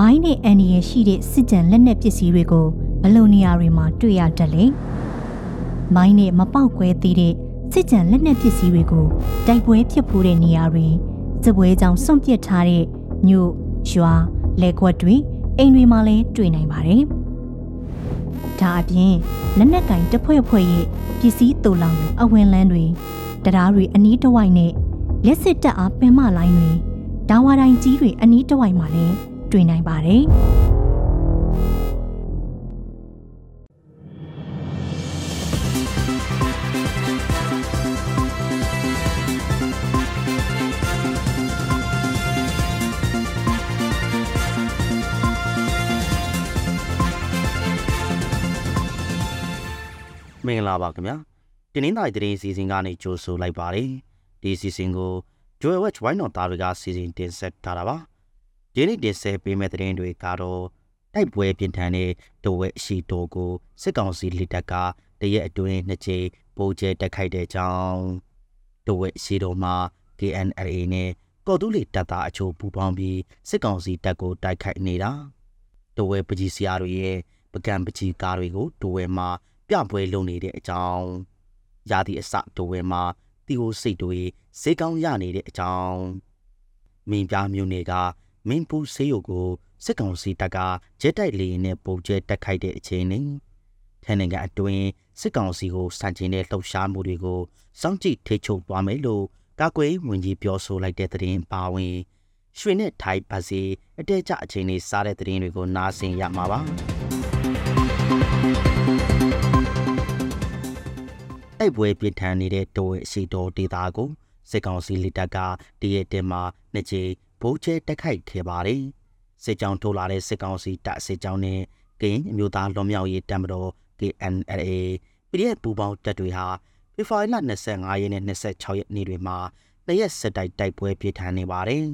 မိုင်းနဲ့အန်ဒီရဲ့ရှိတဲ့စစ်ကြံလက်နက်ပစ္စည်းတွေကိုဘယ်လိုနေရာတွေမှာတွေ့ရတတ်လဲ။မိုင်းနဲ့မပေါက်ကွဲသေးတဲ့စစ်ကြံလက်နက်ပစ္စည်းတွေကိုတိုက်ပွဲဖြစ်ဖို့တဲ့နေရာတွေစစ်ပွဲကြောင့်စွန့်ပစ်ထားတဲ့မြို့ရွာလက်ကွက်တွေအိမ်တွေမှာလည်းတွေ့နိုင်ပါတယ်။ဒါအပြင်လက်နက်ကင်တစ်ဖွဲ့ဖွဲ့ရဲ့ပစ္စည်းတူလောင်ယူအဝင်လန်းတွေတရားတွေအနီးတစ်ဝိုက်နဲ့လက်စစ်တပ်အားပင်မလိုင်းတွေဒါဝါတိုင်းကြီးတွေအနီးတစ်ဝိုက်မှာလည်း တွေ့နိုင်ပါတယ်။မင်္ဂလာပါခင်ဗျာတင်းနှင်းတိုင်းသတင်းစီစဉ်ကနေကြိုဆိုလိုက်ပါတယ်ဒီစီစဉ်ကို Joy Watch ဝိုင်းတော်သားတွေကစီစဉ်တင်ဆက်ထားတာပါ ဒီနေ့တင်ဆက်ပေးမယ့်သတင်းတွေကတော့တိုက်ပွဲပြင်းထန်တဲ့ဒိုဝဲအရှိတိုကိုစစ်ကောင်စီလက်တက်ကတရက်အတွင်းနှစ်ကြိမ်ပိုးကျဲတက်ခိုက်တဲ့ကြောင်းဒိုဝဲအရှိတိုမှာ KNLA နဲ့ကော်တူးလီတပ်သားအချို့ပူးပေါင်းပြီးစစ်ကောင်စီတပ်ကိုတိုက်ခိုက်နေတာဒိုဝဲပကြီးစရာတွေရဲ့ပကံပကြီးကားတွေကိုဒိုဝဲမှာပြပွဲလုပ်နေတဲ့အကြောင်းရာသီအစဒိုဝဲမှာတီဟိုစိတ်တွေဈေးကောင်းရနေတဲ့အကြောင်းမင်းပြမျိုးတွေက မင်းပူဆေးရုံကိုစစ်ကောင်စီတပ်ကဂျက်တိုက်လေယာဉ်နဲ့ပုံကျဲတက်ခိုက်တဲ့အချိန်နဲ့ထိုင်းနိုင်ငံအတွင်းစစ်ကောင်စီကိုစံကျင်တဲ့လှုပ်ရှားမှုတွေကိုစောင့်ကြည့်ထိချုပ်သွားမယ်လို့ကာကွယ်ဝင်ကြီးပြောဆိုလိုက်တဲ့သတင်းပါဝင်ရွှေနဲ့ထိုင်းပါစီအတဲကျအချိန်လေးစားတဲ့သတင်းတွေကိုနားဆင်ရမှာပါတိုက်ပွဲပြင်းထန်နေတဲ့တိုးအရှိတော်ဒေသကိုစစ်ကောင်စီလက်တပ်ကတရက်တင်မှာနှစ်ကြိမ်ဗိုးကျဲတက်ခိုက်ခဲ့ပါတယ်စစ်ကြောင်းထိုးလာတဲ့စစ်ကောင်စီတပ်စစ်ကြောင်းနဲ့ကရင်အမျိုးသားလွန်မြောက်ရေးတပ်မတော် KNLA ပြည်ရဲ့ပူပေါင်းတပ်တွေဟာဖေဖော်ဝါရီလ25ရက်နဲ့26ရက်နေ့တွေမှာတရက်စစ်တိုက်တိုက်ပွဲပြင်းထန်နေပါတယ်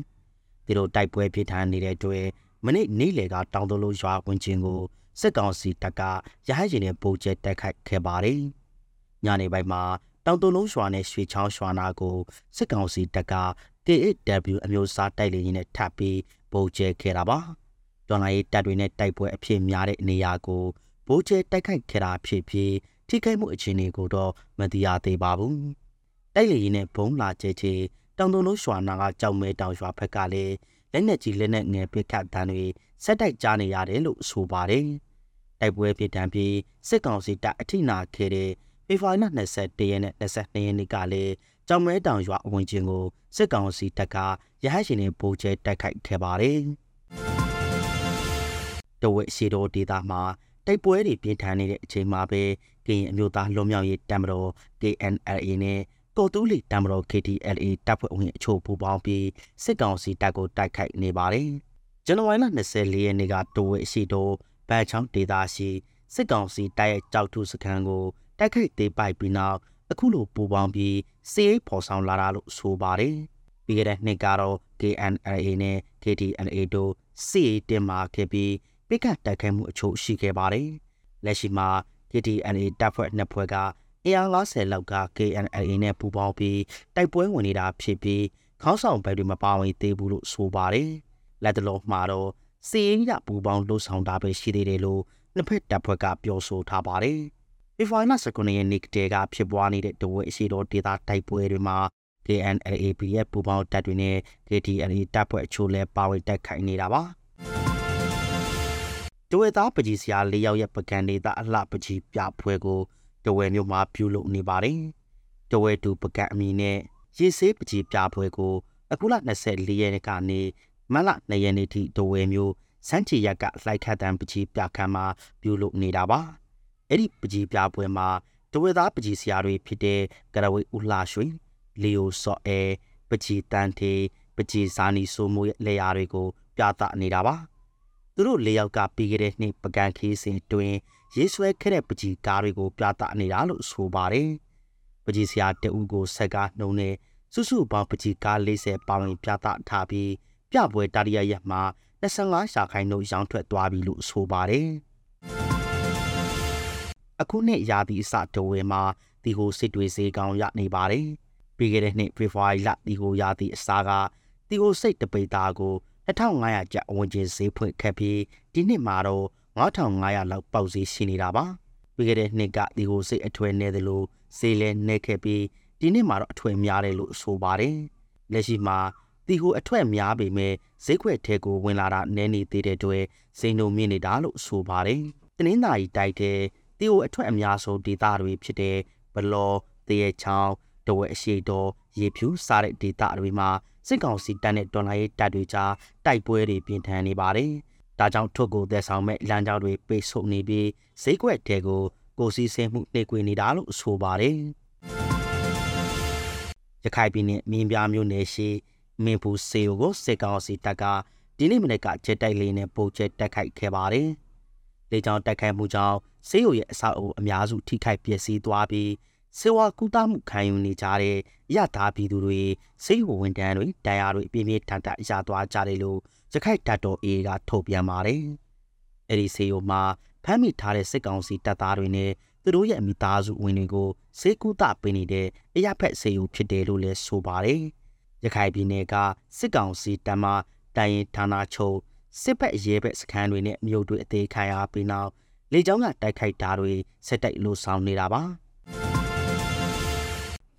ဒီလိုတိုက်ပွဲပြင်းထန်နေတဲ့အတွက်မနေ့နေ့လယ်ကတောင်တလို့ရွာဝင်ချင်းကိုစစ်ကောင်စီတပ်ကရဟရင်နဲ့ပုံကျဲတက်ခိုက်ခဲ့ပါတယ်ညနေပိုင်းမှာတောင်တုံလုံးရွာနဲ့ရွှေချောင်းရွာနာကိုစစ်ကောင်စီတပ်က KAW အမျိုးအစားတိုက်လေရင်နဲ့ထပ်ပြီးပုံကျဲခဲ့တာပါ။တော်လိုင်းတပ်တွေနဲ့တိုက်ပွဲအဖြစ်များတဲ့နေရာကိုပုံကျဲတိုက်ခိုက်ခဲ့တာဖြစ်ပြီးထိခိုက်မှုအခြေအနေကိုတော့မသိရသေးပါဘူး။တိုက်လေရင်နဲ့ဘုံလာကျဲချေတောင်တုံလုံးရွာနာကကြောက်မဲတောင်ရွာဘက်ကလည်းလက်နက်ကြီးလက်နက်ငယ်ပစ်ခတ်တန်းတွေဆက်တိုက်ကြားနေရတယ်လို့ဆိုပါတယ်။တိုက်ပွဲဖြစ်တံပြီးစစ်ကောင်စီတပ်အထိနာခဲ့တဲ့ဖေဖော်ဝါရီလ21ရက်နဲ့22ရက်နေ့ကလည်း ကြောင်မဲတောင်ရွာအဝင်ချင်းကိုစစ်ကောင်စီတပ်ကရဟရှင်တွေဗိုလ်ကျဲတိုက်ခိုက်ခဲ့ပါတယ်။တဝက်ရှိတော်ဒေသမှာတိုက်ပွဲတွေပြင်းထန်နေတဲ့အချိန်မှာပဲကရင်အမျိုးသားလွန်မြောက်ရေးတပ်မတော် KNLA နဲ့ကော်တူးလီတပ်မတော် KTLA တပ်ဖွဲ့ဝင်အချို့ပူးပေါင်းပြီးစစ်ကောင်စီတပ်ကိုတိုက်ခိုက်နေပါတယ်။ဇန်နဝါရီလ24ရက်နေ့ကတဝက်ရှိတော်ဗန်ချောင်းဒေသရှိစစ်ကောင်စီတပ်ရဲ့ကြောက်ထုစခန်းကိုတိုက်ခိုက်သေးပိုက်ပြီးနောက် အခုလိုပူပေါင်းပြီးစီးရိတ်ဖော်ဆောင်လာတာလို့ဆိုပါတယ်။ပြီးခဲ့တဲ့နှစ်ကတော့ KNLA နဲ့ KTLA တို့စီးရိတ်တင်မာခဲ့ပြီးပိကတ်တိုက်ခိုက်မှုအချို့ရှိခဲ့ပါတယ်။လက်ရှိမှာ KTLA တပ်ဖွဲ့နှစ်ဖွဲ့က AR50 လောက်က KNLA နဲ့ပူးပေါင်းပြီးတိုက်ပွဲဝင်နေတာဖြစ်ပြီးခေါင်းဆောင်ဘက်တွေမပါဝင်သေးဘူးလို့ဆိုပါတယ်။လက်တလုံးမှာတော့စီးရင်ရပူပေါင်းလှုပ်ဆောင်တာပဲရှိသေးတယ်လို့နှစ်ဖက်တပ်ဖွဲ့ကပြောဆိုထားပါတယ်။ ဖေဖော်ဝါရီလ19ရက်နေ့ကတည်းကဖြစ်ပွားနေတဲ့တဝက်အရှိတော်ဒေသတိုက်ပွဲတွေမှာ KNLAP ရဲ့ပူးပေါင်းတပ်တွေနဲ့ KTLA တပ်ဖွဲ့အချို့လည်းပါဝင်တိုက်ခိုက်နေတာပါ။တဝဲသားပကြီးစရာ၄ယောက်ရဲ့ပကံဒေသအလှပကြီးပြပွဲကိုတဝဲမြို့မှာပြုလုပ်နေပါတယ်။တဝဲတူပကံအမီနဲ့ရေဆေးပကြီးပြပွဲကိုအခုလ24ရက်နေ့ကနေမလ2ရက်နေ့ထိတဝဲမြို့စန်းချီရက်ကလိုက်ခတ်တံပကြီးပြခန်းမှာပြုလုပ်နေတာပါ။ အဲ့ဒီပကြီးပြပွဲမှာတဝဲသားပကြီးဆရာတွေဖြစ်တဲ့ကရဝေဦးလှရွှေလီယိုစော့အဲပကြီးတန်ထေပကြီးဇာနီဆိုမိုးရဲ့လေယာတွေကိုပြသနေတာပါသူတို့၄ယောက်ကပြီးခဲ့တဲ့နှစ်ပကံခီးစဉ်တွင်ရေးဆွဲခဲ့တဲ့ပကြီးကားတွေကိုပြသနေတာလို့ဆိုပါတယ်ပကြီးဆရာတအူးကိုဆက်ကားနှုံနဲ့စုစုပေါင်းပကြီးကား40ပေါင်ပြသထားပြီးပြပွဲတာရီယာရက်မှာ25ရှာခိုင်နှုန်းရောင်းထွက်သွားပြီလို့ဆိုပါတယ် အခုနှစ်ရာသီအစတဝဲမှာဒီဟိုစစ်တွေစေးကောင်းရနေပါတယ်။ပြီးခဲ့တဲ့နှစ်ဖေဖော်ဝါရီလဒီဟိုရာသီအစားကဒီဟိုစိတ်တပိတ်သားကို2500ကျပ်အဝင်ကျဈေးဖွင့်ခဲ့ပြီးဒီနှစ်မှာတော့9500လောက်ပေါက်ဈေးရှိနေတာပါပြီးခဲ့တဲ့နှစ်ကဒီကိုစိတ်အထွေနေတယ်လို့ဈေးလဲနေခဲ့ပြီးဒီနှစ်မှာတော့အထွေများတယ်လို့ဆိုပါတယ်လက်ရှိမှာဒီကိုအထွတ်များပေမဲ့ဈေးခွက်ထဲကိုဝင်လာတာနည်းနေသေးတဲ့အတွက်စိန်ုံမြင့်နေတာလို့ဆိုပါတယ်။တနင်္သာရီတိုက်တဲ့ ဒီကိုအထွတ်အများဆုံးဒေသတွေဖြစ်တဲ့ဘလော်တရေချောင်းတဝဲအရှိတော်ရေဖြူစားတဲ့ဒေသတွေမှာစစ်ကောင်စီတပ်နဲ့တော်လိုင်းတပ်တွေကြားတိုက်ပွဲတွေပြင်းထန်နေပါတယ်။ဒါကြောင့်ထုတ်ကိုသက်ဆောင်မဲ့လမ်းကြောင်းတွေပိတ်ဆို့နေပြီးဈေးကွက်တဲကိုကိုစီစင်းမှုနှိကွေနေတာလို့ဆိုပါတယ်။ရခိုင်ပြည်နယ်မင်းပြားမြို့နယ်ရှိမင်းဖူစေကိုစစ်ကောင်စီတပ်ကဒီနေ့မနေ့ကဂျက်တိုက်လေးနဲ့ပုံကျက်တက်ခိုက်ခဲ့ပါတယ်။လေကြောင်းတက်ခိုက်မှုကြောင့် စေယိုရဲ့အဆောက်အဦအများစုထိခိုက်ပျက်စီးသွားပြီးစေဝါကူတာမှုခံယူနေကြတဲ့အရသာပြည်သူတွေစေယိုဝန်တန်းတွေတရားတွေပြင်းပြထန်ထန်ရသွားကြတယ်လို့ရခိုင်တပ်တော် AA ကထုတ်ပြန်ပါတယ်။အဲဒီစေယိုမှာဖမ်းမိထားတဲ့စစ်ကောင်စီတပ်သားတွေနဲ့သူတို့ရဲ့မိသားစုဝင်တွေကိုစေကူတာပေးနေတဲ့အရဖက်စေယိုဖြစ်တယ်လို့လည်းဆိုပါတယ်။ရခိုင်ပြည်နယ်ကစစ်ကောင်စီတပ်မှတိုင်ရင်ဌာနချုပ်စစ်ဘက်ရဲဘက်စခန်းတွေနဲ့မြို့တွေအသေးခံရပြီးနောက် လေကြောင်းကတိုက်ခိုက်တာတွေဆက်တိုက်လို့ဆောင်နေတာပါ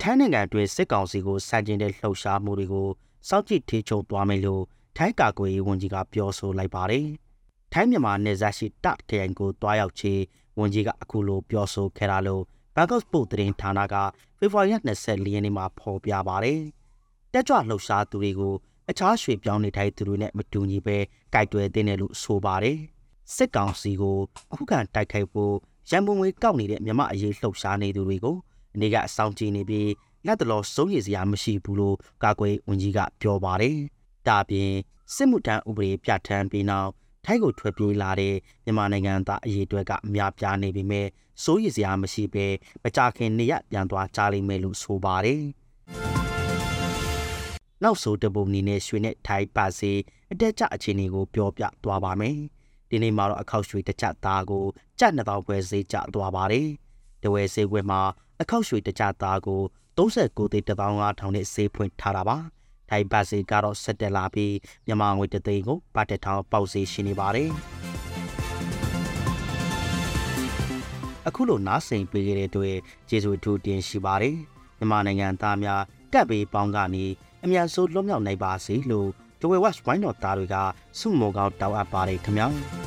ထိုင်းနိုင်ငံတွင်စစ်ကောင်စီကိုစန့်ကျင်တဲ့လှုပ်ရှားမှုတွေကိုစောင့်ကြည့်ထိချုပ်သွားမယ်လို့ထိုင်းကာကွယ်ရေးဝန်ကြီးကပြောဆိုလိုက်ပါတယ်ထိုင်းမြန်မာနယ်စပ်ရှိတခရိုင်ကိုတွားရောက်ချေဝန်ကြီးကအခုလိုပြောဆိုခဲ့တာလို့ဘန်ကောက်ပို့သတင်းဌာနကဖေဖော်ဝါရီ24ရက်နေ့မှာဖော်ပြပါတယ်။တက်ကြွလှုပ်ရှားသူတွေကိုအခြားရွှေပြောင်းနေထိုင်သူတွေနဲ့မတူညီပဲကြိုက်တွယ်တဲ့လို့ဆိုပါတယ် စစ်ကောင်စီကိုအခုခံတိုက်ခိုက်ဖို့ရန်ပုံငွေကောက်နေတဲ့မြမအရေးလှုပ်ရှားနေသူတွေကိုအနေကအဆောင်ကြည့်နေပြီးလက်တလောစိုးရည်စရာမရှိဘူးလို့ကာကွယ်ဝန်ကြီးကပြောပါတယ်ဒါပြင်စစ်မှုထမ်းဥပဒေပြဋ္ဌာန်းပြီးနောက်ထိုင်းကိုထွက်ပြေးလာတဲ့မြန်မာနိုင်ငံသားအရေးအတွက်ကအများပြားနေပေမဲ့စိုးရည်စရာမရှိပဲမကြခင်နေရပြန်သွားကြလိမ့်မယ်လို့ဆိုပါတယ်နောက်ဆိုတပုံနေနဲ့ရွှေနဲ့ထိုင်ပါစေအတက်ကြအခြေအနေကိုပြောပြသွားပါမယ်။ ဒီနေ့မှာတော့အခောက်ရွှေတစ်ချက်သားကိုကြက်2000ပဲဈေးကျသွားပါတယ်။တဝဲဈေးကွက်မှာအခောက်ရွှေတစ်ချက်သားကို39သိန်း15000နဲ့ဈေးဖွင့်ထားတာပါ။ထိုင်ပါစေကတော့ဆက်တက်လာပြီးမြန်မာငွေတသိန်းကိုပတ်တက်ထောင်ပေါက်ဈေးရှိနေပါတယ်။အခုလိုနားဆင်ပေးခဲ့တဲ့အတွက်ကျေးဇူးအထူးတင်ရှိပါတယ်။မြန်မာနိုင်ငံသားများတက်ပေးပေါင်းကနေအမြန်ဆုံးလွတ်မြောက်နိုင်ပါစေလို့ဒဝဲဝက်ဝိုင်းတော်သားတွေကစုမောကောင်းတောင်းအပ်ပါတယ်ခင်ဗျာ။